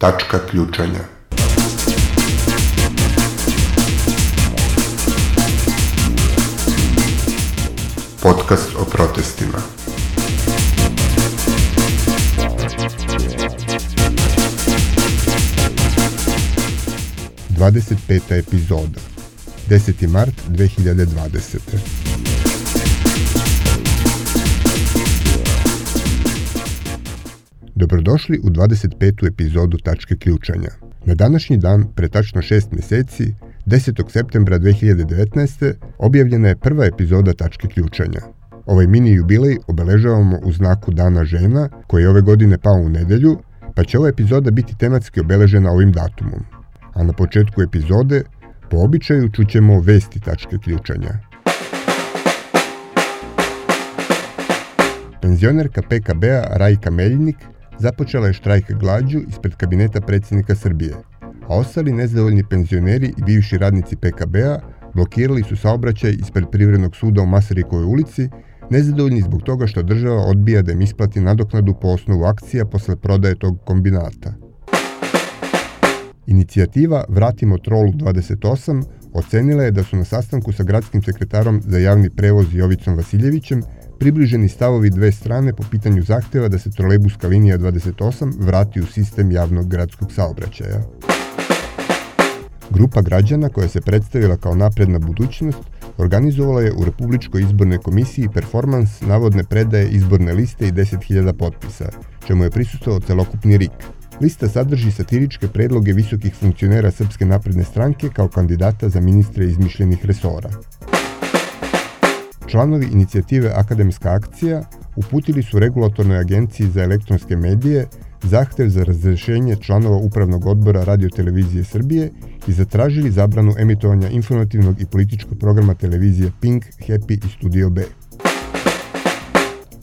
Tačka ključanja. Podcast o protestima. Dvadeset peta epizoda. 10. mart 2020. Dobrodošli u 25. epizodu Tačke ključanja. Na današnji dan, pre tačno šest meseci, 10. septembra 2019. objavljena je prva epizoda Tačke ključanja. Ovaj mini jubilej obeležavamo u znaku Dana žena, koji je ove godine pao u nedelju, pa će ova epizoda biti tematski obeležena ovim datumom. A na početku epizode, po običaju, čućemo vesti tačke ključanja. Penzionerka PKB-a Rajka Meljnik započela je štrajk glađu ispred kabineta predsjednika Srbije, a ostali nezadovoljni penzioneri i bivši radnici PKB-a blokirali su saobraćaj ispred Privrednog suda u Masarikovoj ulici, nezadovoljni zbog toga što država odbija da im isplati nadoknadu po osnovu akcija posle prodaje tog kombinata. Inicijativa Vratimo trolu 28 ocenila je da su na sastanku sa gradskim sekretarom za javni prevoz Jovicom Vasiljevićem približeni stavovi dve strane po pitanju zahteva da se trolejbuska linija 28 vrati u sistem javnog gradskog saobraćaja. Grupa građana koja se predstavila kao napredna budućnost organizovala je u Republičkoj izbornoj komisiji performans navodne predaje izborne liste i 10.000 potpisa, čemu je prisustovao celokupni RIK. Lista sadrži satiričke predloge visokih funkcionera Srpske napredne stranke kao kandidata za ministre izmišljenih resora. Članovi inicijative Akademska akcija uputili su regulatornoj agenciji za elektronske medije zahtev za razrešenje članova Upravnog odbora Radio-televizije Srbije i zatražili zabranu emitovanja informativnog i političkog programa televizije Pink, Happy i Studio B.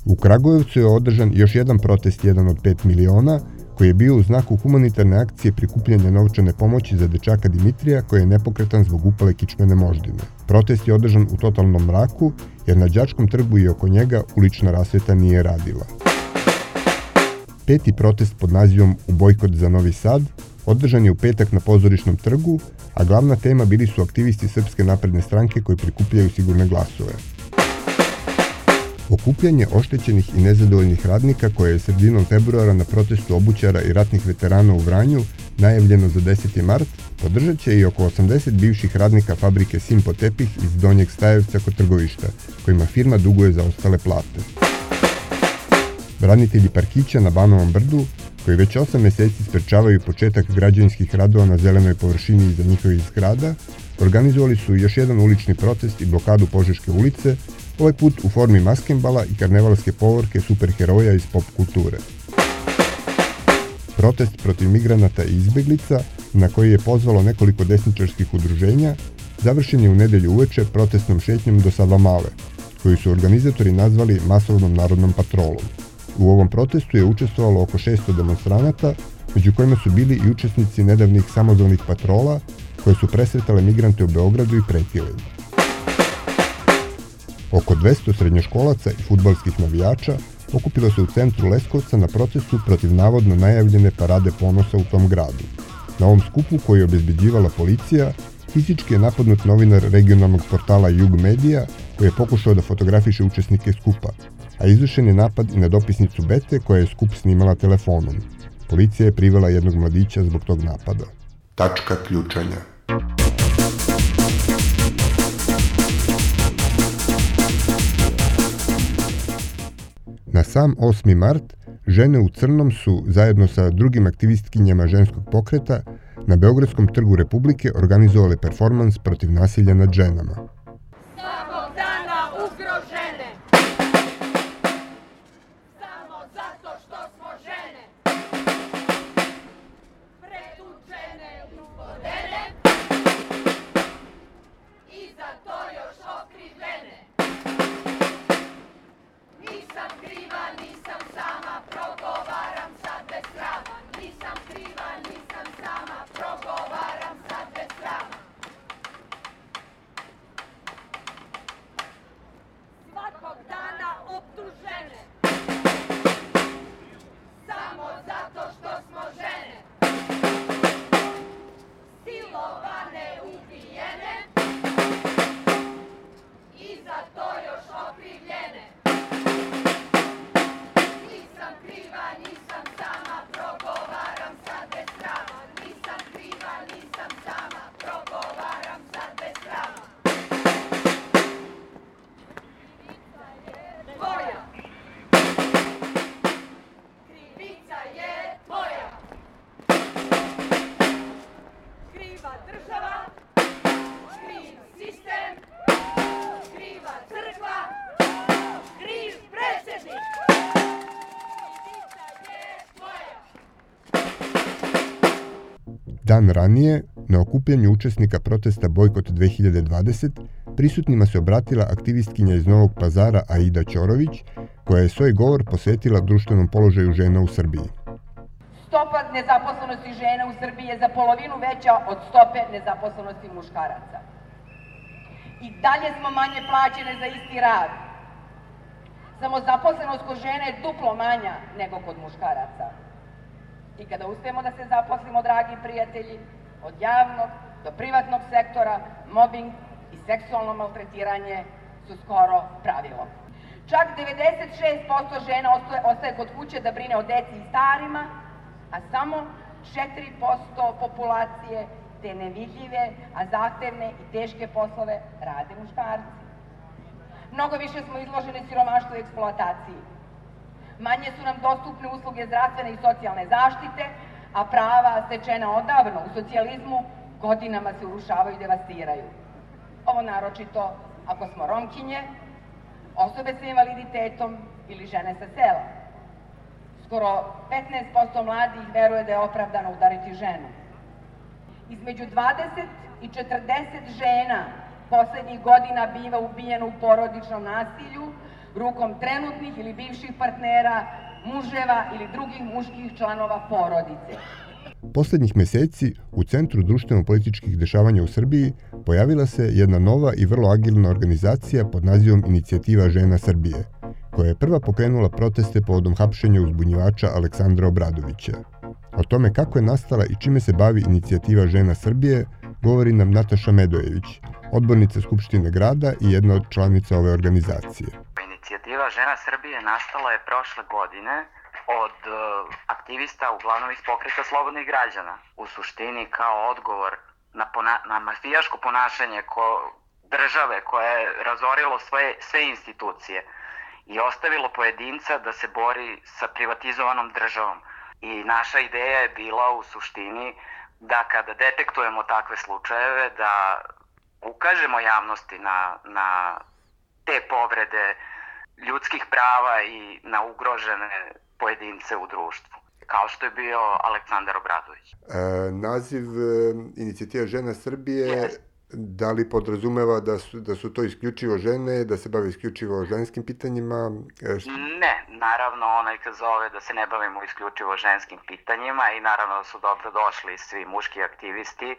U Kragujevcu je održan još jedan protest jedan od 5 miliona, koji je bio u znaku humanitarne akcije prikupljanja novčane pomoći za dečaka Dimitrija koji je nepokretan zbog upale kičmene moždine. Protest je održan u totalnom mraku jer na Đačkom trgu i oko njega ulična rasveta nije radila. Peti protest pod nazivom U bojkot za Novi Sad održan je u petak na pozorišnom trgu, a glavna tema bili su aktivisti Srpske napredne stranke koji prikupljaju sigurne glasove. Okupljanje oštećenih i nezadovoljnih radnika koje je sredinom februara na protestu obućara i ratnih veterana u Vranju najavljeno za 10. mart, podržat će i oko 80 bivših radnika fabrike Simpo Tepih iz Donjeg Stajevca kod trgovišta, kojima firma duguje za ostale plate. Branitelji parkića na Banovom brdu, koji već 8 meseci sprečavaju početak građevinskih radova na zelenoj površini iza njihovih zgrada, organizovali su još jedan ulični protest i blokadu Požeške ulice, ovaj put u formi maskembala i karnevalske povorke superheroja iz pop kulture. Protest protiv migranata i izbeglica, na koji je pozvalo nekoliko desničarskih udruženja, završen je u nedelju uveče protestnom šetnjom do Savamale, koju su organizatori nazvali masovnom narodnom patrolom. U ovom protestu je učestvovalo oko 600 demonstranata, među kojima su bili i učesnici nedavnih samozvanih patrola koje su presretale migrante u Beogradu i pretile Oko 200 srednjoškolaca i futbalskih navijača okupilo se u centru Leskovca na protestu protiv navodno najavljene parade ponosa u tom gradu. Na ovom skupu koji je obezbeđivala policija, fizički je napadnut novinar regionalnog portala Jug Media koji je pokušao da fotografiše učesnike skupa, a izvršen je napad i na dopisnicu Bete koja je skup snimala telefonom. Policija je privela jednog mladića zbog tog napada. Tačka ključanja Na sam 8. mart žene u crnom su, zajedno sa drugim aktivistkinjama ženskog pokreta, na Beogradskom trgu Republike organizovale performans protiv nasilja nad ženama. Ranije, na okupljanju učesnika protesta Bojkot 2020, prisutnima se obratila aktivistkinja iz Novog pazara Aida Ćorović, koja je svoj govor posvetila društvenom položaju žena u Srbiji. Stopa nezaposlenosti žena u Srbiji je za polovinu veća od stope nezaposlenosti muškaraca. I dalje smo manje plaćene za isti rad. Samozaposlenost kod žene je duplo manja nego kod muškaraca. I kada uspemo da se zaposlimo, dragi prijatelji, od javnog do privatnog sektora, mobbing i seksualno maltretiranje su skoro pravilo. Čak 96% žena ostaje kod kuće da brine o deci i starima, a samo 4% populacije te nevidljive, a zahtevne i teške poslove rade muškarci. Mnogo više smo izloženi siromaštvu i eksploataciji. Manje su nam dostupne usluge zdravstvene i socijalne zaštite, a prava stečena odavno u socijalizmu godinama se urušavaju i devastiraju. Ovo naročito ako smo romkinje, osobe sa invaliditetom ili žene sa sela. Skoro 15% mladih veruje da je opravdano udariti ženu. Između 20 i 40 žena poslednjih godina biva ubijeno u porodičnom nasilju rukom trenutnih ili bivših partnera, muževa ili drugih muških članova porodice. Poslednjih meseci u Centru društveno-političkih dešavanja u Srbiji pojavila se jedna nova i vrlo agilna organizacija pod nazivom Inicijativa žena Srbije, koja je prva pokrenula proteste povodom hapšenja uzbunjivača Aleksandra Obradovića. O tome kako je nastala i čime se bavi Inicijativa žena Srbije govori nam Nataša Medojević, odbornica Skupštine grada i jedna od članica ove organizacije. Inicijativa žena Srbije nastala je prošle godine od e, aktivista uglavnom iz pokreta slobodnih građana. U suštini kao odgovor na, pona, na mafijaško ponašanje ko, države koje je razorilo sve, sve institucije i ostavilo pojedinca da se bori sa privatizovanom državom. I naša ideja je bila u suštini da kada detektujemo takve slučajeve da ukažemo javnosti na, na te povrede ljudskih prava i na ugrožene pojedince u društvu kao što je bio Aleksandar Obradović. E, naziv e, inicijativa Žena Srbije yes. da li podrazumeva da su, da su to isključivo žene, da se bave isključivo ženskim pitanjima? E, što... Ne, naravno onaj kad zove da se ne bavimo isključivo ženskim pitanjima i naravno da su dobro došli svi muški aktivisti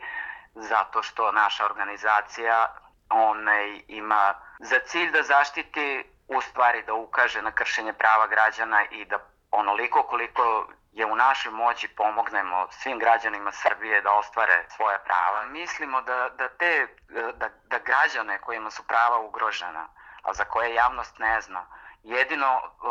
zato što naša organizacija onaj, ima za cilj da zaštiti u stvari da ukaže na kršenje prava građana i da onoliko koliko je u našoj moći pomognemo svim građanima Srbije da ostvare svoje prava. Mislimo da, da te da, da građane kojima su prava ugrožena, a za koje javnost ne zna, jedino uh,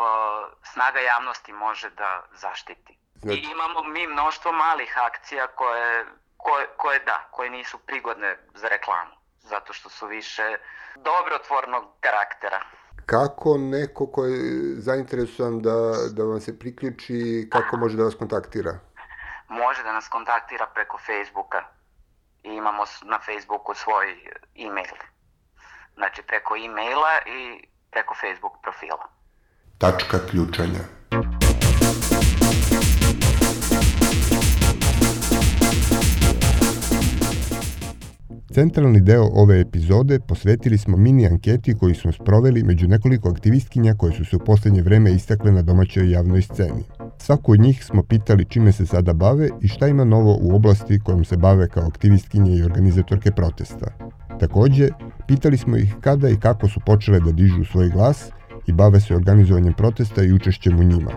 snaga javnosti može da zaštiti. Znači... I imamo mi mnoštvo malih akcija koje, koje, koje da, koje nisu prigodne za reklamu, zato što su više dobrotvornog karaktera kako neko ko je zainteresovan da, da vam se priključi, kako može da vas kontaktira? Može da nas kontaktira preko Facebooka i imamo na Facebooku svoj e-mail. Znači preko e-maila i preko Facebook profila. Tačka ključanja. Centralni deo ove epizode posvetili smo mini anketi koju smo sproveli među nekoliko aktivistkinja koje su se u poslednje vreme istakle na domaćoj javnoj sceni. Svaku od njih smo pitali čime se sada bave i šta ima novo u oblasti kojom se bave kao aktivistkinje i organizatorke protesta. Takođe, pitali smo ih kada i kako su počele da dižu svoj glas i bave se organizovanjem protesta i učešćem u njima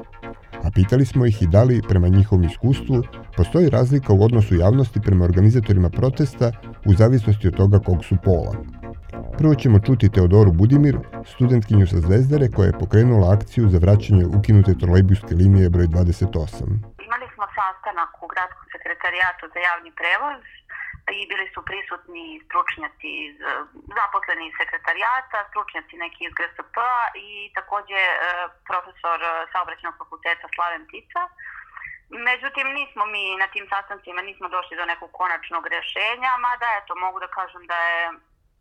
a pitali smo ih i da li, prema njihovom iskustvu, postoji razlika u odnosu javnosti prema organizatorima protesta u zavisnosti od toga kog su pola. Prvo ćemo čuti Teodoru Budimir, studentkinju sa Zvezdare koja je pokrenula akciju za vraćanje ukinute trolejbuske linije broj 28. Imali smo sastanak u gradskom sekretarijatu za javni prevoz i bili su prisutni stručnjaci iz e, zaposleni sekretarijata, stručnjaci neki iz GSP i takođe e, profesor e, saobraćenog fakulteta Slaven Tica. Međutim, nismo mi na tim sastancima nismo došli do nekog konačnog rešenja, mada eto, mogu da kažem da je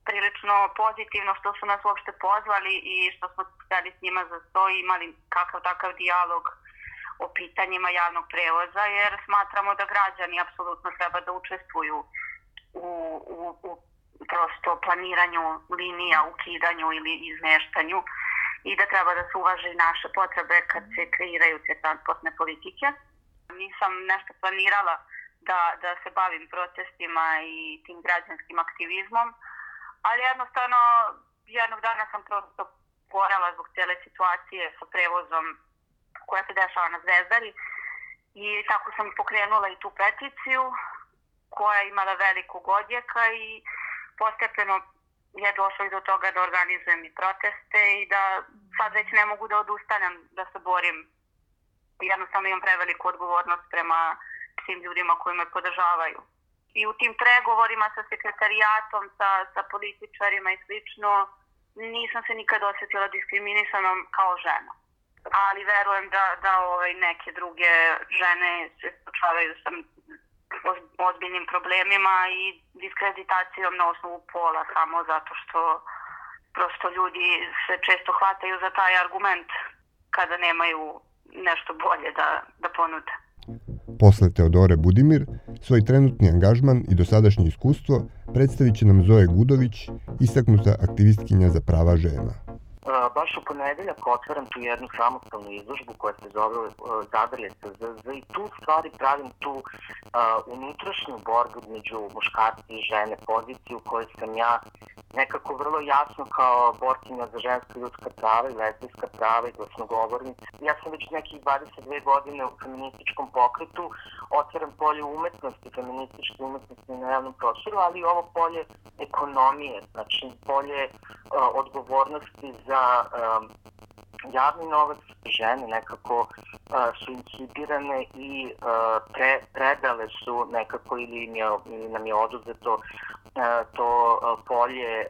prilično pozitivno što su nas uopšte pozvali i što smo stali s njima za sto i imali kakav takav dijalog o pitanjima javnog prevoza, jer smatramo da građani apsolutno treba da učestvuju u, u, u prosto planiranju linija, ukidanju ili izmeštanju i da treba da se uvaže naše potrebe kad se kreiraju te transportne politike. Nisam nešto planirala da, da se bavim protestima i tim građanskim aktivizmom, ali jednostavno jednog dana sam prosto porala zbog cele situacije sa prevozom koja se dešava na Zvezdari i tako sam pokrenula i tu peticiju koja je imala velikog odjeka i postepeno je došlo i do toga da organizujem i proteste i da sad već ne mogu da odustanem da se borim. Jednostavno imam preveliku odgovornost prema svim ljudima koji me podržavaju. I u tim pregovorima sa sekretarijatom, sa, sa političarima i slično, nisam se nikad osetila diskriminisanom kao žena. Ali verujem da, da ovaj, neke druge žene se suočavaju sa ozbiljnim problemima i diskreditacijom na osnovu pola samo zato što prosto ljudi se često hvataju za taj argument kada nemaju nešto bolje da, da ponude. Posle Teodore Budimir, svoj trenutni angažman i dosadašnje iskustvo predstavit će nam Zoe Gudović, istaknuta aktivistkinja za prava žena baš u ponedeljak otvaram tu jednu samostalnu izložbu koja se zove uh, Zadrlje SZZ i tu stvari pravim tu uh, unutrašnju borbu među muškarci i žene, poziciju u kojoj sam ja nekako vrlo jasno kao borkinja za ženska ljudska prava i lesbijska prava i glasnogovornica. Ja sam već nekih 22 godine u feminističkom pokretu, otvaram polje umetnosti, feminističke umetnosti na javnom prostoru, ali i ovo polje ekonomije, znači polje uh, odgovornosti za um, javni novac žene nekako uh, su inhibirane i uh, pre, predale su nekako ili, im je, ili nam je oduzeto uh, to uh, polje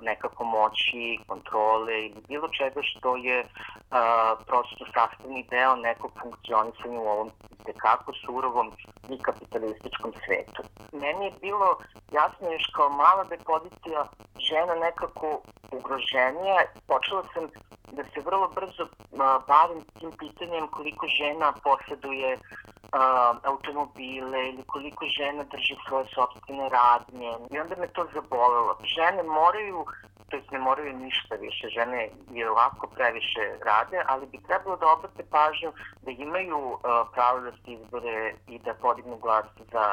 nekako moći, kontrole ili bilo čega što je prosto sastavni deo nekog funkcionisanja u ovom tekako surovom i kapitalističkom svetu. Meni je bilo jasno još kao mala da je pozicija žena nekako ugroženija. Počela sam da se vrlo brzo bavim tim pitanjem koliko žena posjeduje uh, automobile ili koliko žena drži svoje sobstvene radnje. I onda me to zabolelo. Žene moraju to jest ne moraju ništa više, žene je ovako previše rade, ali bi trebalo da obrate pažnju da imaju uh, pravo da se izbore i da podignu glas za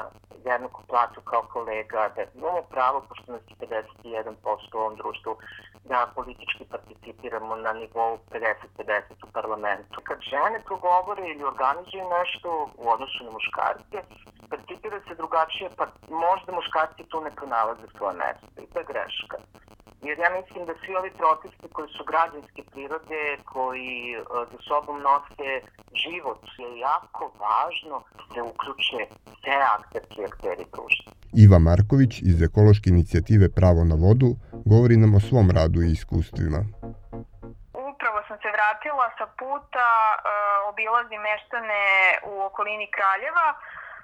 jednaku platu kao kolega, da imamo pravo, pošto nas je 51% u ovom društvu, da politički participiramo na nivou 50-50 u parlamentu. Kad žene progovore ili organizuju nešto u odnosu na muškarce, percipira se drugačije, pa možda muškarci tu ne pronalaze svoje mesto i to je greška. Jer ja mislim da svi ovi protesti koji su građanske prirode, koji uh, za sobom nose život, je jako važno da uključe sve akterke i akteri društva. Iva Marković iz ekološke inicijative Pravo na vodu govori nam o svom radu i iskustvima. Upravo sam se vratila sa puta, uh, obilazim meštane u okolini Kraljeva,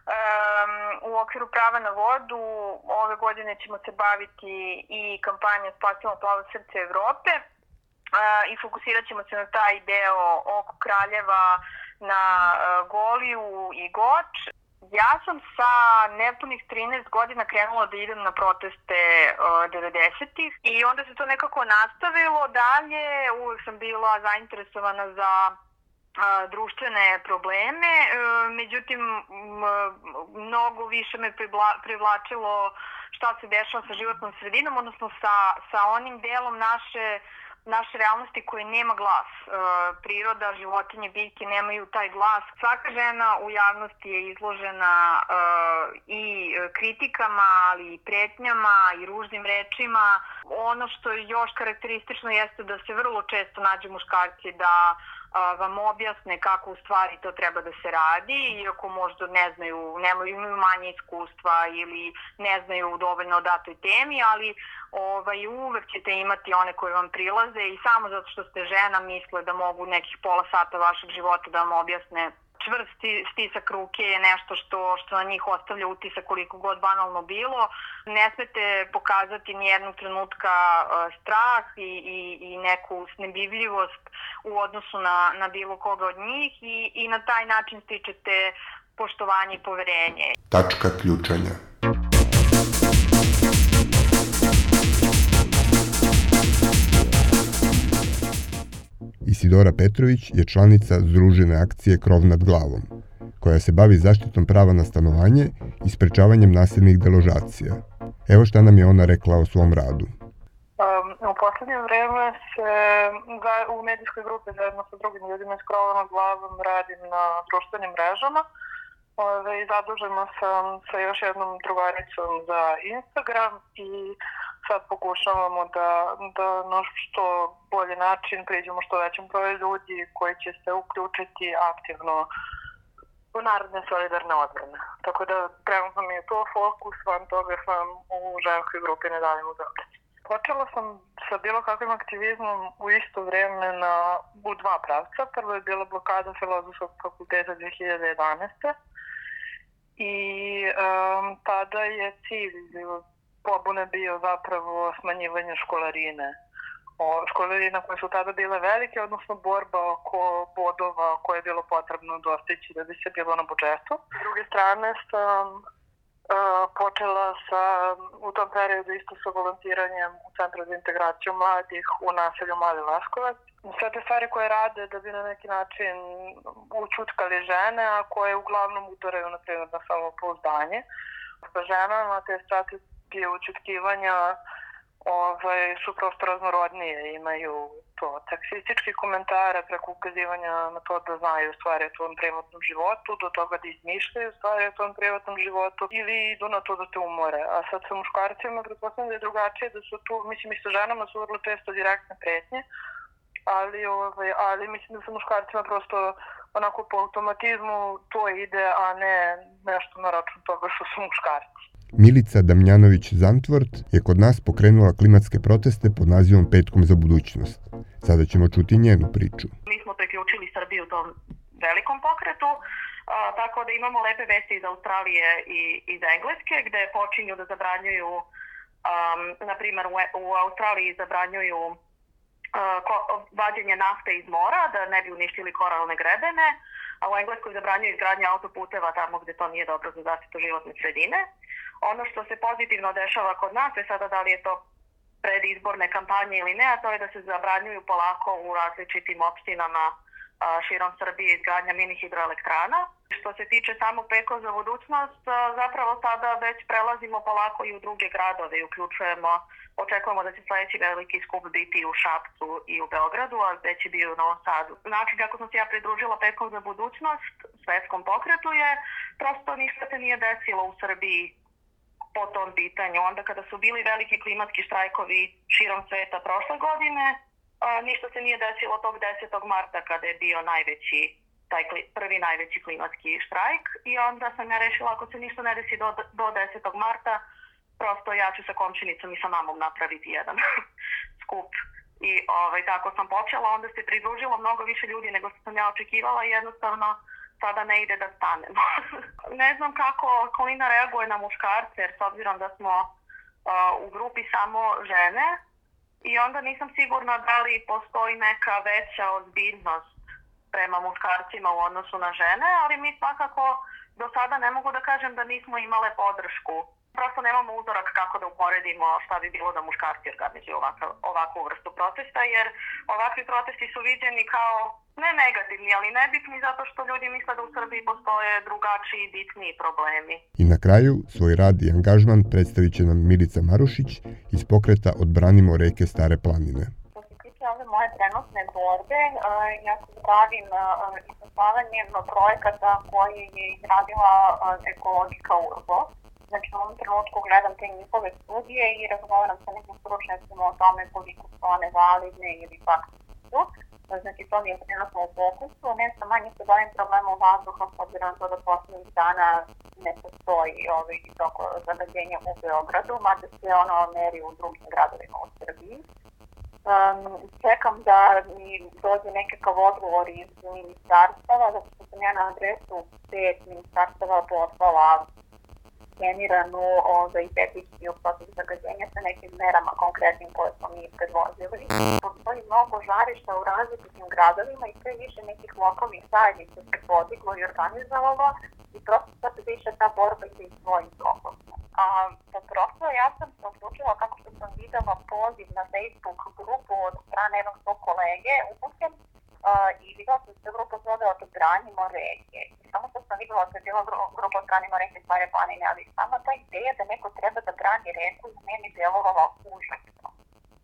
Um, u okviru prava na vodu ove godine ćemo se baviti i kampanjom Spasimo plavo srce Evrope uh, i fokusirat ćemo se na taj deo oko Kraljeva, na uh, Goliju i Goč. Ja sam sa nepunih 13 godina krenula da idem na proteste uh, 90-ih i onda se to nekako nastavilo dalje. Uvek sam bila zainteresovana za a, društvene probleme, e, međutim mnogo više me privlačilo šta se dešava sa životnom sredinom, odnosno sa, sa onim delom naše naše realnosti koje nema glas. E, priroda, životinje, biljke nemaju taj glas. Svaka žena u javnosti je izložena e, i kritikama, ali i pretnjama i ružnim rečima. Ono što je još karakteristično jeste da se vrlo često nađe muškarci da vam objasne kako u stvari to treba da se radi, iako možda ne znaju, nemaju, imaju manje iskustva ili ne znaju dovoljno o datoj temi, ali ovaj, uvek ćete imati one koje vam prilaze i samo zato što ste žena misle da mogu nekih pola sata vašeg života da vam objasne čvrst stisak ruke je nešto što, što na njih ostavlja utisak koliko god banalno bilo. Ne smete pokazati ni jednog trenutka strah i, i, i neku snebivljivost u odnosu na, na bilo koga od njih i, i na taj način stičete poštovanje i poverenje. Tačka ključanja. Isidora Petrović je članica Združene akcije Krov nad glavom, koja se bavi zaštitom prava na stanovanje i sprečavanjem nasilnih deložacija. Evo šta nam je ona rekla o svom radu. Um, u poslednje vreme se u medijskoj grupi zajedno sa drugim ljudima iz Krova nad glavom radim na društvenim mrežama. Ove, zadužena sam sa još jednom drugaricom za Instagram i sad pokušavamo da, da na što bolji način priđemo što većem broju ljudi koji će se uključiti aktivno u narodne solidarne odbrane. Tako da trenutno mi je to fokus, van toga sam u ženskoj grupi Ne davimo Beograd. Počela sam sa bilo kakvim aktivizmom u isto vreme na, u dva pravca. Prvo je bila blokada filozofskog fakulteta 2011. I um, tada je cilj pobune bio zapravo smanjivanje školarine. O, školarina koje su tada bile velike, odnosno borba oko bodova koje je bilo potrebno dostići da bi se bilo na budžetu. S druge strane sam uh, počela sa, u tom periodu isto sa volontiranjem u Centru za integraciju mladih u naselju Mali Laskovac. Sve te stvari koje rade da bi na neki način učutkali žene, a koje uglavnom udaraju na primjer na samopouzdanje. Sa ženama te strategije strategije učutkivanja ovaj, su prosto raznorodnije, imaju to taksistički komentare preko ukazivanja na to da znaju stvari o tvom privatnom životu, do toga da izmišljaju stvari o tvom privatnom životu ili idu na to da te umore. A sad sa muškarcima pretpostavljam da je drugačije, da su tu, mislim i sa ženama su vrlo često direktne pretnje, ali, ovaj, ali mislim da sa muškarcima prosto onako po automatizmu to ide, a ne nešto na račun toga što su muškarci. Milica Damljanović-Zantvort je kod nas pokrenula klimatske proteste pod nazivom Petkom za budućnost. Sada ćemo čuti njenu priču. Mi smo priključili Srbiju tom velikom pokretu, a, tako da imamo lepe vesti iz Australije i iz Engleske, gde počinju da zabranjuju, um, na primer u, u Australiji zabranjuju uh, ko, vađenje nafte iz mora, da ne bi uništili koralne grebene, a u Engleskoj zabranjuju izgradnje autoputeva tamo gde to nije dobro za zaštitu životne sredine. Ono što se pozitivno dešava kod nas je sada da li je to predizborne kampanje ili ne, a to je da se zabranjuju polako u različitim opštinama širom Srbije izgradnja mini hidroelektrana. Što se tiče samog peko za budućnost, zapravo sada već prelazimo polako i u druge gradove i uključujemo, očekujemo da će sledeći veliki skup biti u Šapcu i u Beogradu, a već je bio u Novom Sadu. Način kako sam se ja pridružila pekom za budućnost, svetskom pokretu je, prosto ništa se nije desilo u Srbiji po tom pitanju. Onda kada su bili veliki klimatski štrajkovi širom sveta prošle godine, a, ništa se nije desilo tog 10. marta kada je bio najveći taj prvi najveći klimatski štrajk i onda sam ja rešila ako se ništa ne desi do, do 10. marta, prosto ja ću sa komšinicom i sa mamom napraviti jedan skup. I ovaj, tako sam počela, onda se pridružilo mnogo više ljudi nego što sam ja očekivala i jednostavno sada ne ide da stanemo. ne znam kako okolina reaguje na muškarce, jer s obzirom da smo uh, u grupi samo žene, i onda nisam sigurna da li postoji neka veća ozbiljnost prema muškarcima u odnosu na žene, ali mi svakako do sada ne mogu da kažem da nismo imale podršku. Prosto nemamo uzorak kako da uporedimo šta bi bilo da muškarci organizuju ovakav, ovakvu vrstu protesta, jer ovakvi protesti su viđeni kao ne negativni, ali nebitni zato što ljudi misle da u Srbiji postoje drugačiji i bitniji problemi. I na kraju svoj rad i angažman predstavit će nam Milica Marušić iz pokreta Odbranimo reke Stare planine. Što se tiče ove moje trenutne borbe, ja se bavim izazvavanjem projekata koje je izradila ekologika Urbo. Znači, u ovom trenutku gledam te njihove studije i razgovaram sa nekim stručnjacima o tome koliko su one validne ili pak su znači to mi je trenutno u fokusu, nešto manje se bavim problemom vazduha, s obzirom to da poslednjih dana ne postoji ovaj, toko zagađenja u Beogradu, mada se ono meri u drugim gradovima u Srbiji. um, čekam da mi dođe nekakav odgovor iz ministarstava, zato što sam ja na adresu pet ministarstava poslala skeniranu ovaj, tehnički protiv zagađenja sa nekim merama konkretnim koje smo mi predvozili. Postoji mnogo žarišta u različitim gradovima i sve više nekih lokalnih zajednica se podiglo i organizovalo i prosto sad više ta borba ide iz svojim tokom. A po prosto ja sam se odlučila kako što sam videla poziv na Facebook grupu od strane jednog svog kolege upućen i videla sam se grupa zove od Branimo reke. Samo što sam videla da je bila grupa od Branimo reke stvari planine, ali sama ta ideja da neko treba da brani reku iz meni delovala užasno.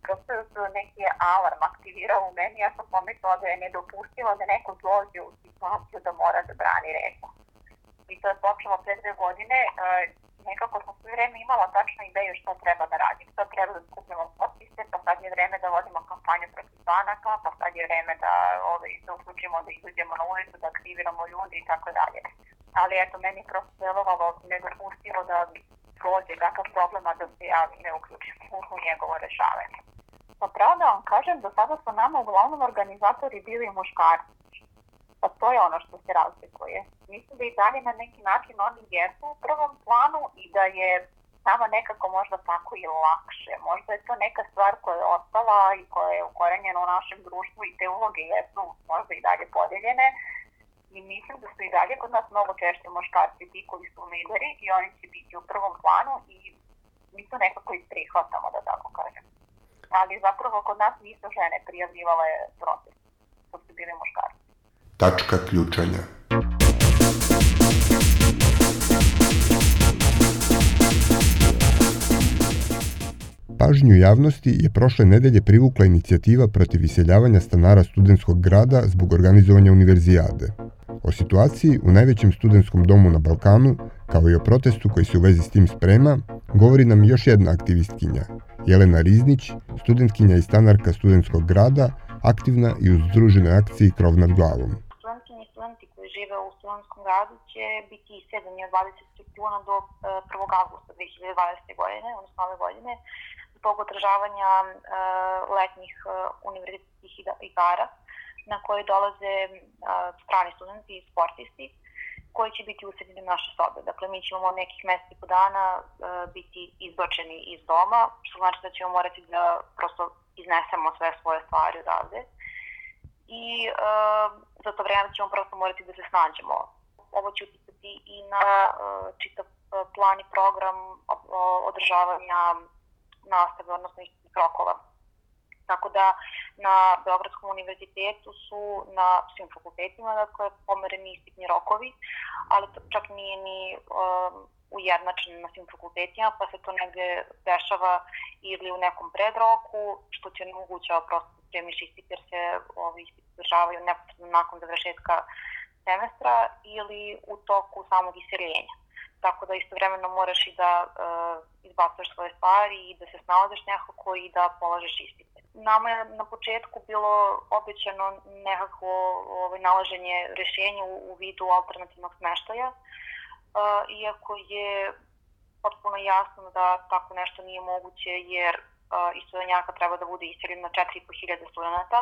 Prosto se neki alarm aktivirao u meni, ja sam pomislila da je nedopustila da neko dođe u situaciju da mora da brani reku. I to je počelo pre dve godine, nekako sam sve vreme imala tačnu ideju što treba da radim. Sad treba da skupimo potpise, pa sad je vreme da vodimo kampanju protiv banaka, pa sad je vreme da ovaj, se uključimo, da izađemo na ulicu, da aktiviramo ljudi i tako dalje. Ali eto, meni prosto delovalo nedopustivo da prođe kakav problem, a da se ja ne uključim u njegovo rešavanje. Pa pravo da vam kažem, do sada su nama uglavnom organizatori bili muškarci Pa to je ono što se razlikuje. Mislim da i dalje na neki način oni jesu u prvom planu i da je nama nekako možda tako i lakše. Možda je to neka stvar koja je ostala i koja je ukorenjena u našem društvu i te uloge jesu možda i dalje podeljene. I mislim da su i dalje kod nas mnogo češće muškarci ti koji su lideri i oni će biti u prvom planu i mi to nekako i prihvatamo, da tako kažem. Ali zapravo kod nas nisu žene prijavljivale protest, to su bili muškarci tačka ključanja. Pažnju javnosti je prošle nedelje privukla inicijativa protiv iseljavanja stanara studentskog grada zbog organizovanja univerzijade. O situaciji u najvećem studentskom domu na Balkanu, kao i o protestu koji se u vezi s tim sprema, govori nam još jedna aktivistkinja, Jelena Riznić, studentkinja i stanarka studentskog grada, aktivna i u združenoj akciji Krov nad glavom žive u Studentskom gradu će biti iseljeni od 20. juna do 1. augusta 2020. godine, odnosno ove godine, zbog održavanja uh, letnjih uh, univerzitetskih igara na koje dolaze uh, strani studenti i sportisti koji će biti useljeni u naše sobe. Dakle, mi ćemo nekih meseci po dana biti izbačeni iz doma, što znači da ćemo morati da prosto iznesemo sve svoje stvari odavde. I uh, za to vreme ćemo prosto morati da se snađemo. Ovo će uticati i na uh, čitav plan i program održavanja nastave, odnosno istih rokova. Tako da na Beogradskom univerzitetu su na svim fakultetima dakle, pomereni ispitni rokovi, ali to čak nije ni um, ujednačen na svim fakultetima, pa se to negde dešava ili u nekom predroku, što će nemogućava prosto da spremiš ispit jer se ovi ispit održavaju neposredno nakon završetka semestra ili u toku samog iseljenja. Tako da istovremeno moraš i da uh, izbacuješ svoje stvari i da se snalaziš nekako i da polažeš ispite. Nama je na početku bilo obećano nekako ovaj, nalaženje rešenja u, u vidu alternativnog smeštaja, uh, iako je potpuno jasno da tako nešto nije moguće jer uh, istudenjaka treba da bude iseljen na 4.500 studenta,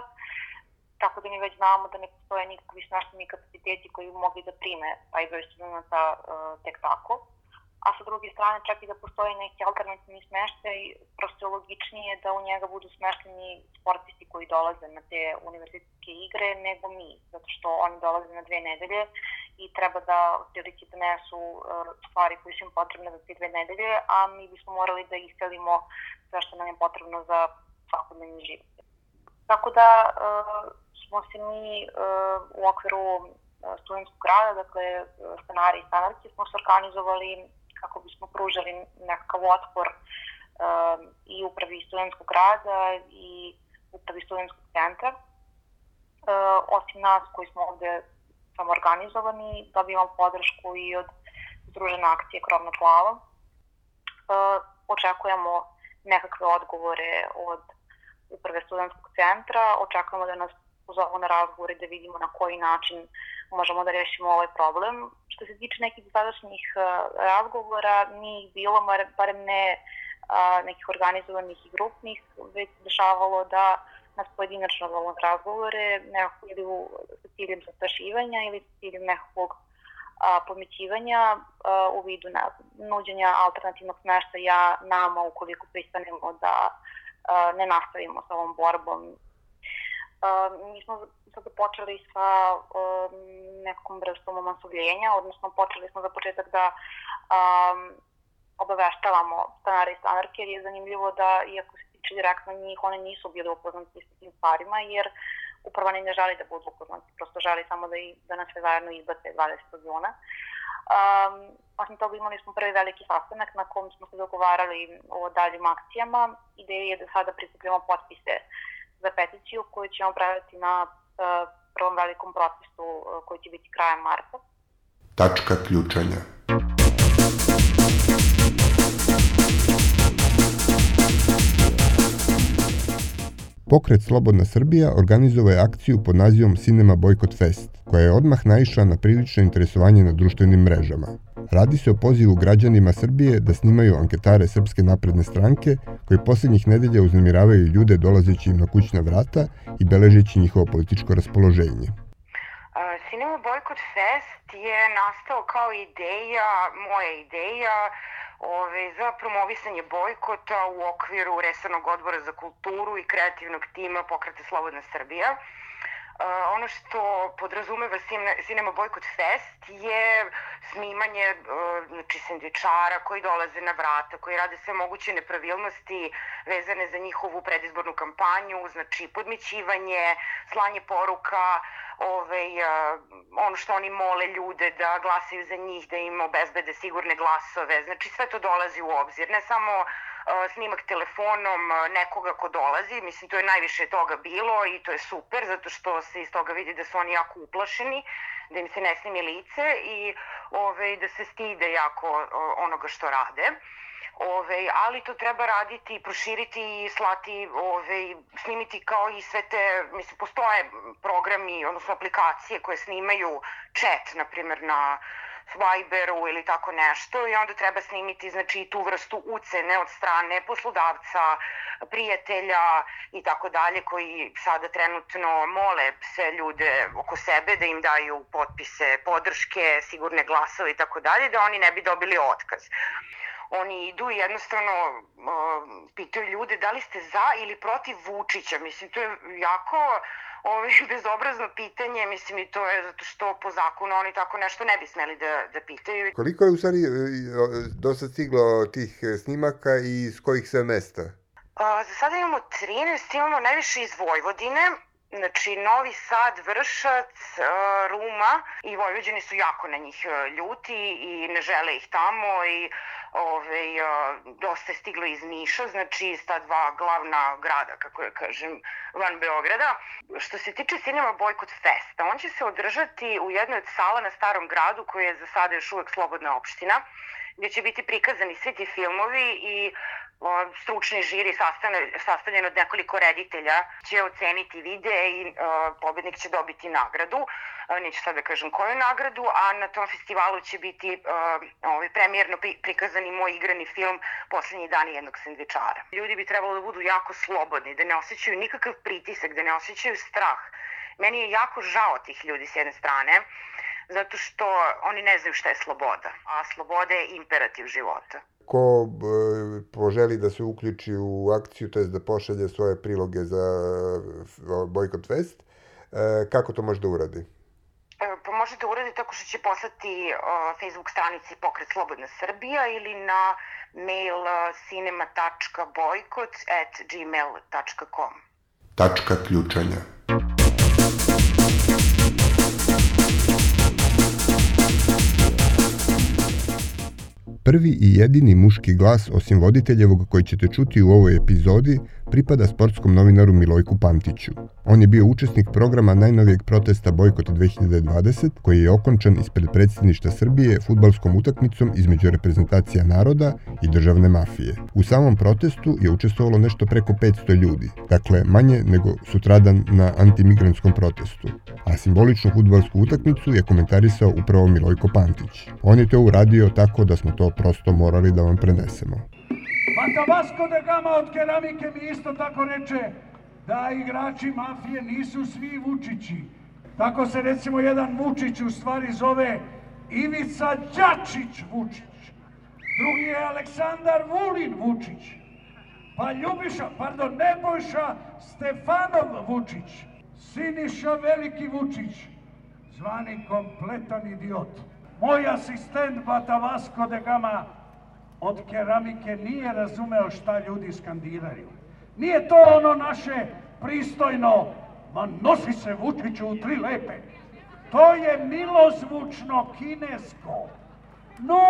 tako da mi već znamo da ne postoje nikakvi smešteni kapaciteti koji bi mogli da prime taj broj studenta uh, tek tako a sa druge strane čak i da postoji neki alternativni smeštaj, prosto je logičnije da u njega budu smešteni sportisti koji dolaze na te univerzitetske igre nego mi, zato što oni dolaze na dve nedelje i treba da otprilike donesu uh, stvari koje su im potrebne za te dve nedelje, a mi bismo morali da iselimo sve što nam je potrebno za svakodnevni život. Tako da uh, smo se mi uh, u okviru studentskog grada, dakle stanari i stanarci, smo se organizovali kako bismo pružali nekakav otpor um, i upravi studentskog rada i upravi studentskog centra. Osim nas koji smo ovde samo organizovani, dobijamo podršku i od Združene akcije Krovna plava. Očekujemo nekakve odgovore od uprave studentskog centra, očekujemo da nas pozovu na razgovore da vidimo na koji način možemo da rešimo ovaj problem. Što se tiče nekih sadašnjih uh, razgovora, nije bilo, barem ne nekih organizovanih i grupnih, već dešavalo da nas pojedinačno volimo razgovore, nekako ili u, sa ciljem zastrašivanja ili sa ciljem nekakvog a, pomećivanja a, u vidu ne, nuđenja alternativnog smeštaja nama ukoliko pristanemo da a, ne nastavimo sa ovom borbom. A, mi smo sada počeli sa a, nekom vrstom omasovljenja, odnosno počeli smo za početak da a, obaveštavamo stanare i stanarke, jer je zanimljivo da, iako se tiče direktno njih, one nisu bile upoznati sa tim stvarima, jer upravo ne želi da budu upoznati, prosto želi samo da, i, da nas sve zajedno izbace 20. juna. Um, osim toga imali smo prvi veliki sastanak na kom smo se dogovarali o daljim akcijama. Ideja je da sada prikupljamo potpise peticiju koju ćemo praviti na uh, prvom velikom protestu uh, koji će biti krajem marta. Tačka ključanja. Pokret Slobodna Srbija organizovao je akciju pod nazivom Cinema Boycott Fest, koja je odmah naišla na prilično interesovanje na društvenim mrežama. Radi se o pozivu građanima Srbije da snimaju anketare Srpske napredne stranke, koji poslednjih nedelja uznemiravaju ljude dolazeći im na kućna vrata i beležeći njihovo političko raspoloženje. Cinema Boycott Fest je nastao kao ideja, moja ideja, ove, za promovisanje bojkota u okviru Resornog odbora za kulturu i kreativnog tima Pokreta Slobodna Srbija. Ono što podrazumeva Cinema Boycott Fest je snimanje uh, znači, sendvičara koji dolaze na vrata, koji rade sve moguće nepravilnosti vezane za njihovu predizbornu kampanju, znači podmićivanje, slanje poruka, ovaj, uh, ono što oni mole ljude da glasaju za njih, da im obezbede sigurne glasove, znači sve to dolazi u obzir, ne samo snimak telefonom nekoga ko dolazi, mislim to je najviše toga bilo i to je super zato što se iz toga vidi da su oni jako uplašeni, da im se ne snimi lice i ove, da se stide jako onoga što rade. Ove, ali to treba raditi proširiti i slati, ove, snimiti kao i sve te, mislim, postoje programi, odnosno aplikacije koje snimaju chat, na primjer, na Viberu ili tako nešto i onda treba snimiti znači tu vrstu ucene od strane poslodavca, prijatelja i tako dalje koji sada trenutno mole sve ljude oko sebe da im daju potpise podrške, sigurne glasove i tako dalje da oni ne bi dobili otkaz oni idu i jednostavno uh, pitaju ljude da li ste za ili protiv Vučića. Mislim, to je jako ovaj, bezobrazno pitanje, mislim i to je zato što po zakonu oni tako nešto ne bi smeli da, da pitaju. Koliko je u stvari e, dosta stiglo tih snimaka i iz kojih sve mesta? A, za sada imamo 13, imamo najviše iz Vojvodine, Znači, Novi Sad, Vršac, Ruma i Vojvođani su jako na njih ljuti i ne žele ih tamo i ove, dosta je stiglo iz Niša, znači iz ta dva glavna grada, kako ja kažem, van Beograda. Što se tiče Cinema Boycott Festa, on će se održati u jednoj od sala na Starom gradu, koja je za sada još uvek slobodna opština, gde će biti prikazani svi ti filmovi i stručni žiri sastavljen od nekoliko reditelja će oceniti videe i pobednik će dobiti nagradu. Neću sad da kažem koju nagradu, a na tom festivalu će biti ovaj, premijerno prikazan i moj igrani film Poslednji dani jednog sendvičara. Ljudi bi trebalo da budu jako slobodni, da ne osjećaju nikakav pritisak, da ne osjećaju strah. Meni je jako žao tih ljudi s jedne strane, zato što oni ne znaju šta je sloboda, a sloboda je imperativ života ko e, poželi da se uključi u akciju, to je da pošalje svoje priloge za e, Boycott Fest, e, kako to može da uradi? Pa može da uradi tako što će poslati Facebook stranici Pokret Slobodna Srbija ili na mail cinema.boykot at gmail.com. Tačka ključanja. Prvi i jedini muški glas osim voditeljevog koji ćete čuti u ovoj epizodi pripada sportskom novinaru Milojku Pantiću. On je bio učesnik programa najnovijeg protesta Bojkot 2020, koji je okončan ispred predsjedništa Srbije futbalskom utakmicom između reprezentacija naroda i državne mafije. U samom protestu je učestvovalo nešto preko 500 ljudi, dakle manje nego sutradan na antimigrantskom protestu. A simboličnu futbalsku utakmicu je komentarisao upravo Milojko Pantić. On je to uradio tako da smo to prosto morali da vam prenesemo. Bata Vasco da Gama od keramike mi isto tako reče da igrači mafije nisu svi Vučići. Tako se recimo jedan Vučić u stvari zove Ivica Đačić Vučić. Drugi je Aleksandar Vulin Vučić. Pa Ljubiša, pardon, Nebojša Stefanov Vučić. Siniša Veliki Vučić. Zvani kompletan idiot. Moj asistent Bata Vasco de Gama od keramike nije razumeo šta ljudi skandiraju. Nije to ono naše pristojno, ma nosi se Vučiću u tri lepe. To je milozvučno kinesko. No,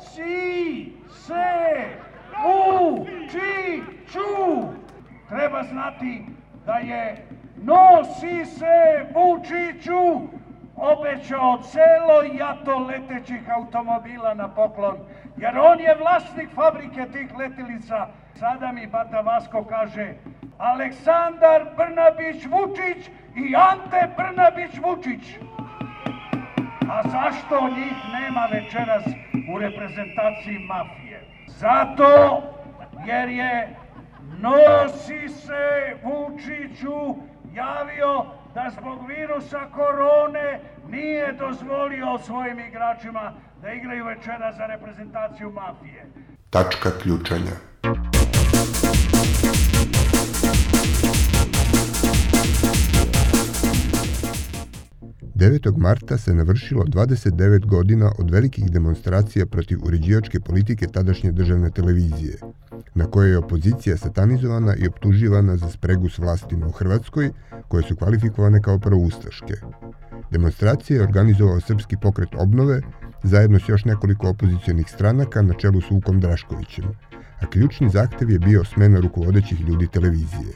si, se, u, či, ču. Treba znati da je no, si, se, Vučiću obećao celo jato letećih automobila na poklon, jer on je vlasnik fabrike tih letilica. Sada mi Bata Vasko kaže, Aleksandar Brnabić Vučić i Ante Brnabić Vučić. A zašto njih nema večeras u reprezentaciji mafije? Zato jer je nosi se Vučiću javio da zbog virusa korone nije dozvolio svojim igračima da igraju večera za reprezentaciju mafije. Tačka ključanja. 9. marta se navršilo 29 godina od velikih demonstracija protiv uređivačke politike tadašnje državne televizije, na kojoj je opozicija satanizovana i optuživana za spregu s vlastima u Hrvatskoj, koje su kvalifikovane kao proustaške. Demonstracije je organizovao Srpski pokret obnove, zajedno s još nekoliko opozicionih stranaka na čelu s Vukom Draškovićem, a ključni zahtev je bio smena rukovodećih ljudi televizije.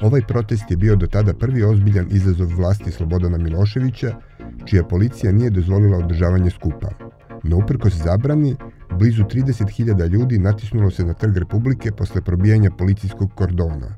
Ovaj protest je bio do tada prvi ozbiljan izazov vlasti Slobodana Miloševića, čija policija nije dozvolila održavanje skupa. No uprkos zabrani, blizu 30.000 ljudi natisnulo se na trg Republike posle probijanja policijskog kordona.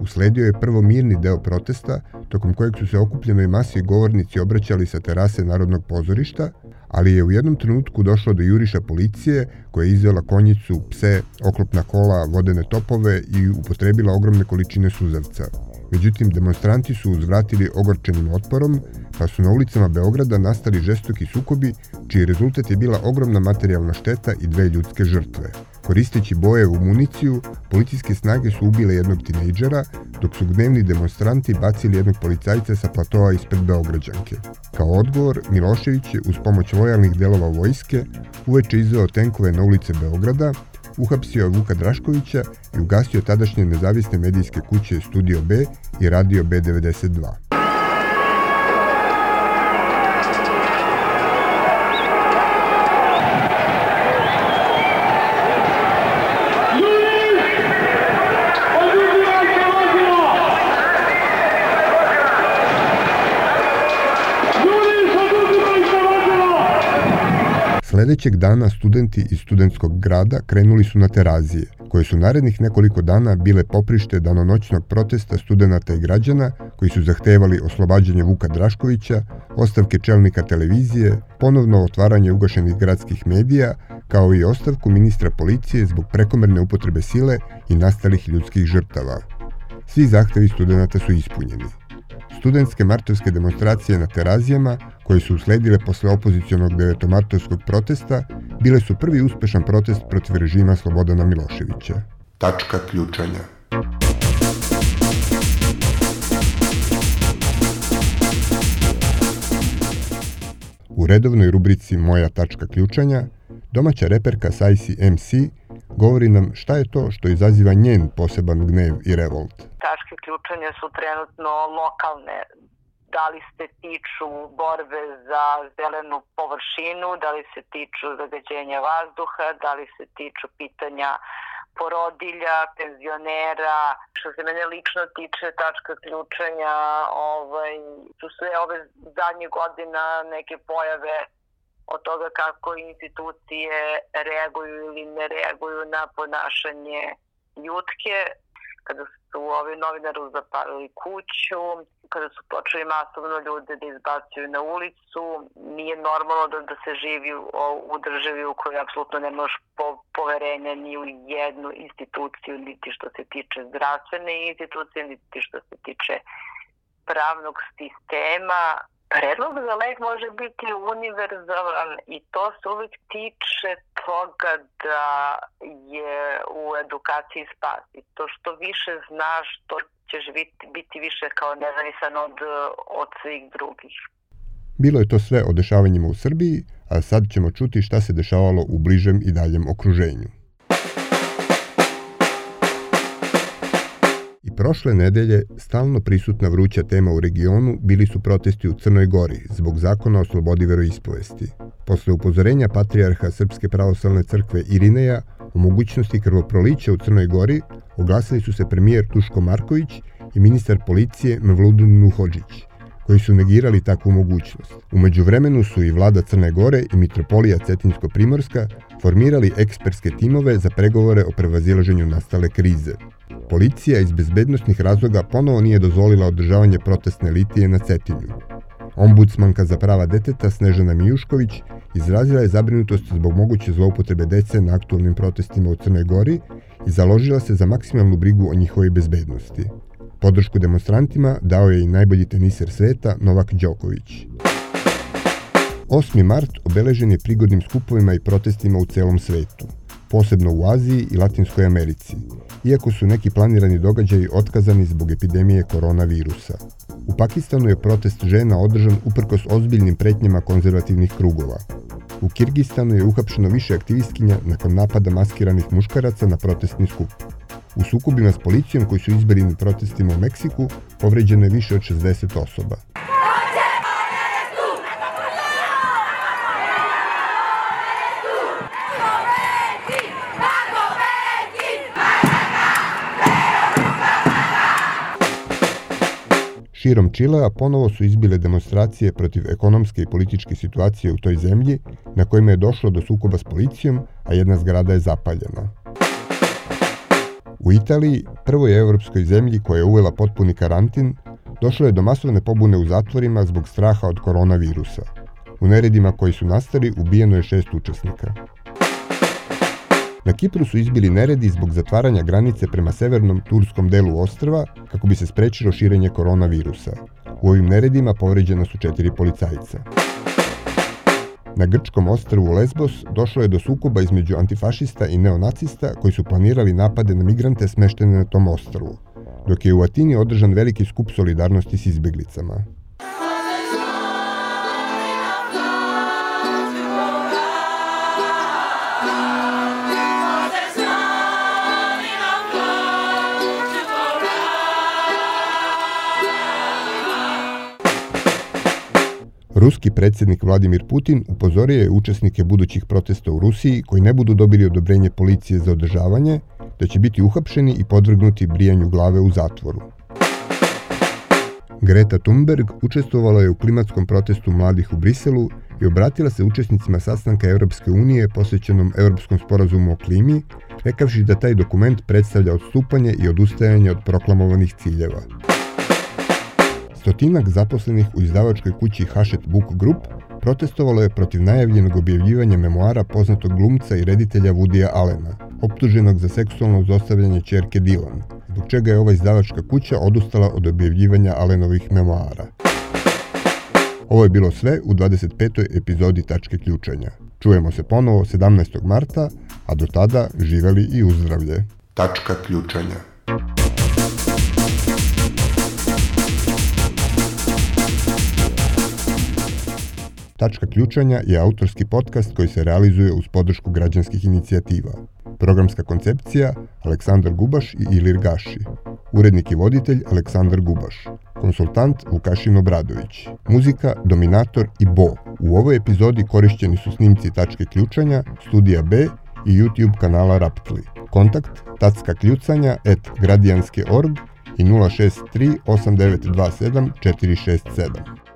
Usledio je prvo mirni deo protesta, tokom kojeg su se okupljenoj masi govornici obraćali sa terase Narodnog pozorišta, ali je u jednom trenutku došlo do juriša policije koja je izvela konjicu, pse, oklopna kola, vodene topove i upotrebila ogromne količine suzavca. Međutim, demonstranti su uzvratili ogorčenim otporom, pa su na ulicama Beograda nastali žestoki sukobi, čiji rezultat je bila ogromna materijalna šteta i dve ljudske žrtve. Koristeći bojevu municiju, policijske snage su ubile jednog tinejdžera, dok su dnevni demonstranti bacili jednog policajca sa platoa ispred Beograđanke. Kao odgovor, Milošević je uz pomoć lojalnih delova vojske uveče izveo tenkove na ulice Beograda, uhapsio Vuka Draškovića i ugasio tadašnje nezavisne medijske kuće Studio B i Radio B92. Sledećeg dana studenti iz studentskog grada krenuli su na terazije, koje su narednih nekoliko dana bile poprište danonoćnog protesta studenta i građana koji su zahtevali oslobađanje Vuka Draškovića, ostavke čelnika televizije, ponovno otvaranje ugašenih gradskih medija, kao i ostavku ministra policije zbog prekomerne upotrebe sile i nastalih ljudskih žrtava. Svi zahtevi studenta su ispunjeni. Studentske martovske demonstracije na terazijama, koje su usledile posle opozicionog devetomartovskog protesta, bile su prvi uspešan protest protiv režima Slobodana Miloševića. Tačka ključanja. U redovnoj rubrici Moja tačka ključanja, domaća reperka Sajsi MC govori nam šta je to što izaziva njen poseban gnev i revolt. Tačke ključanja su trenutno lokalne, da li se tiču borbe za zelenu površinu, da li se tiču zagađenja vazduha, da li se tiču pitanja porodilja, penzionera. Što se mene lično tiče tačka ključanja, ovaj, su sve ove zadnje godina neke pojave od toga kako institucije reaguju ili ne reaguju na ponašanje jutke, kada su ovi novinari zapalili kuću, kada su počeli masovno ljude da izbacuju na ulicu, nije normalno da, da se živi u, u državi u kojoj apsolutno ne možeš po poverenja ni u jednu instituciju, niti što se tiče zdravstvene institucije, niti što se tiče pravnog sistema. Predlog za lek može biti univerzalan i to se uvijek tiče toga da je u edukaciji spas. I to što više znaš, to ćeš biti, biti više kao nezavisan od, od svih drugih. Bilo je to sve o dešavanjima u Srbiji, a sad ćemo čuti šta se dešavalo u bližem i daljem okruženju. Prošle nedelje stalno prisutna vruća tema u regionu bili su protesti u Crnoj Gori zbog zakona o slobodi veroispovesti. Posle upozorenja patrijarha Srpske pravoslavne crkve Irineja o mogućnosti krvoprolića u Crnoj Gori, oglasili su se premijer Tuško Marković i ministar policije Mevludin Nuhođić koji su negirali takvu mogućnost. Umeđu vremenu su i vlada Crne Gore i mitropolija Cetinsko-Primorska formirali ekspertske timove za pregovore o prevazilaženju nastale krize. Policija iz bezbednostnih razloga ponovo nije dozvolila održavanje protestne litije na Cetinju. Ombudsmanka za prava deteta Snežana Mijušković izrazila je zabrinutost zbog moguće zloupotrebe dece na aktualnim protestima u Crnoj Gori i založila se za maksimalnu brigu o njihovoj bezbednosti. Podršku demonstrantima dao je i najbolji teniser sveta Novak Đoković. 8. mart obeležen je prigodnim skupovima i protestima u celom svetu, posebno u Aziji i Latinskoj Americi, iako su neki planirani događaji otkazani zbog epidemije koronavirusa. U Pakistanu je protest žena održan uprkos ozbiljnim pretnjama konzervativnih krugova. U Kirgistanu je uhapšeno više aktivistkinja nakon napada maskiranih muškaraca na protestni skup. U sukobima s policijom koji su izbili na protestima u Meksiku povređeno je više od 60 osoba. Širom Čilea ponovo su izbile demonstracije protiv ekonomske i političke situacije u toj zemlji, na kojima je došlo do sukoba s policijom, a jedna zgrada je zapaljena. U Italiji, prvoj evropskoj zemlji koja je uvela potpuni karantin, došlo je do masovne pobune u zatvorima zbog straha od koronavirusa. U neredima koji su nastali ubijeno je šest učesnika. Na Kipru su izbili neredi zbog zatvaranja granice prema severnom turskom delu ostrva kako bi se sprečilo širenje koronavirusa. U ovim neredima povređena su četiri policajca. Na grčkom ostrvu Lesbos došlo je do sukoba između antifašista i neonacista koji su planirali napade na migrante smeštene na tom ostrvu, dok je u Atini održan veliki skup solidarnosti s izbeglicama. Ruski predsjednik Vladimir Putin upozorio je učesnike budućih protesta u Rusiji koji ne budu dobili odobrenje policije za održavanje, da će biti uhapšeni i podvrgnuti brijanju glave u zatvoru. Greta Thunberg učestvovala je u klimatskom protestu mladih u Briselu i obratila se učesnicima sastanka Europske unije posvećenom Europskom sporazumu o klimi, rekavši da taj dokument predstavlja odstupanje i odustajanje od proklamovanih ciljeva. Stotinak zaposlenih u izdavačkoj kući Hachette Book Group protestovalo je protiv najavljenog objavljivanja memoara poznatog glumca i reditelja Woodya Allena, optuženog za seksualno zostavljanje čerke Dylan, zbog čega je ova izdavačka kuća odustala od objavljivanja Allenovih memoara. Ovo je bilo sve u 25. epizodi Tačke ključanja. Čujemo se ponovo 17. marta, a do tada živeli i uzdravlje. Tačka ključanja. Tačka ključanja je autorski podcast koji se realizuje uz podršku građanskih inicijativa. Programska koncepcija Aleksandar Gubaš i Ilir Gaši. Urednik i voditelj Aleksandar Gubaš. Konsultant Vukašin Obradović. Muzika Dominator i Bo. U ovoj epizodi korišćeni su snimci Tačke ključanja, Studija B i YouTube kanala Raptli. Kontakt tacka kljucanja at gradijanske.org i 063 8927 467.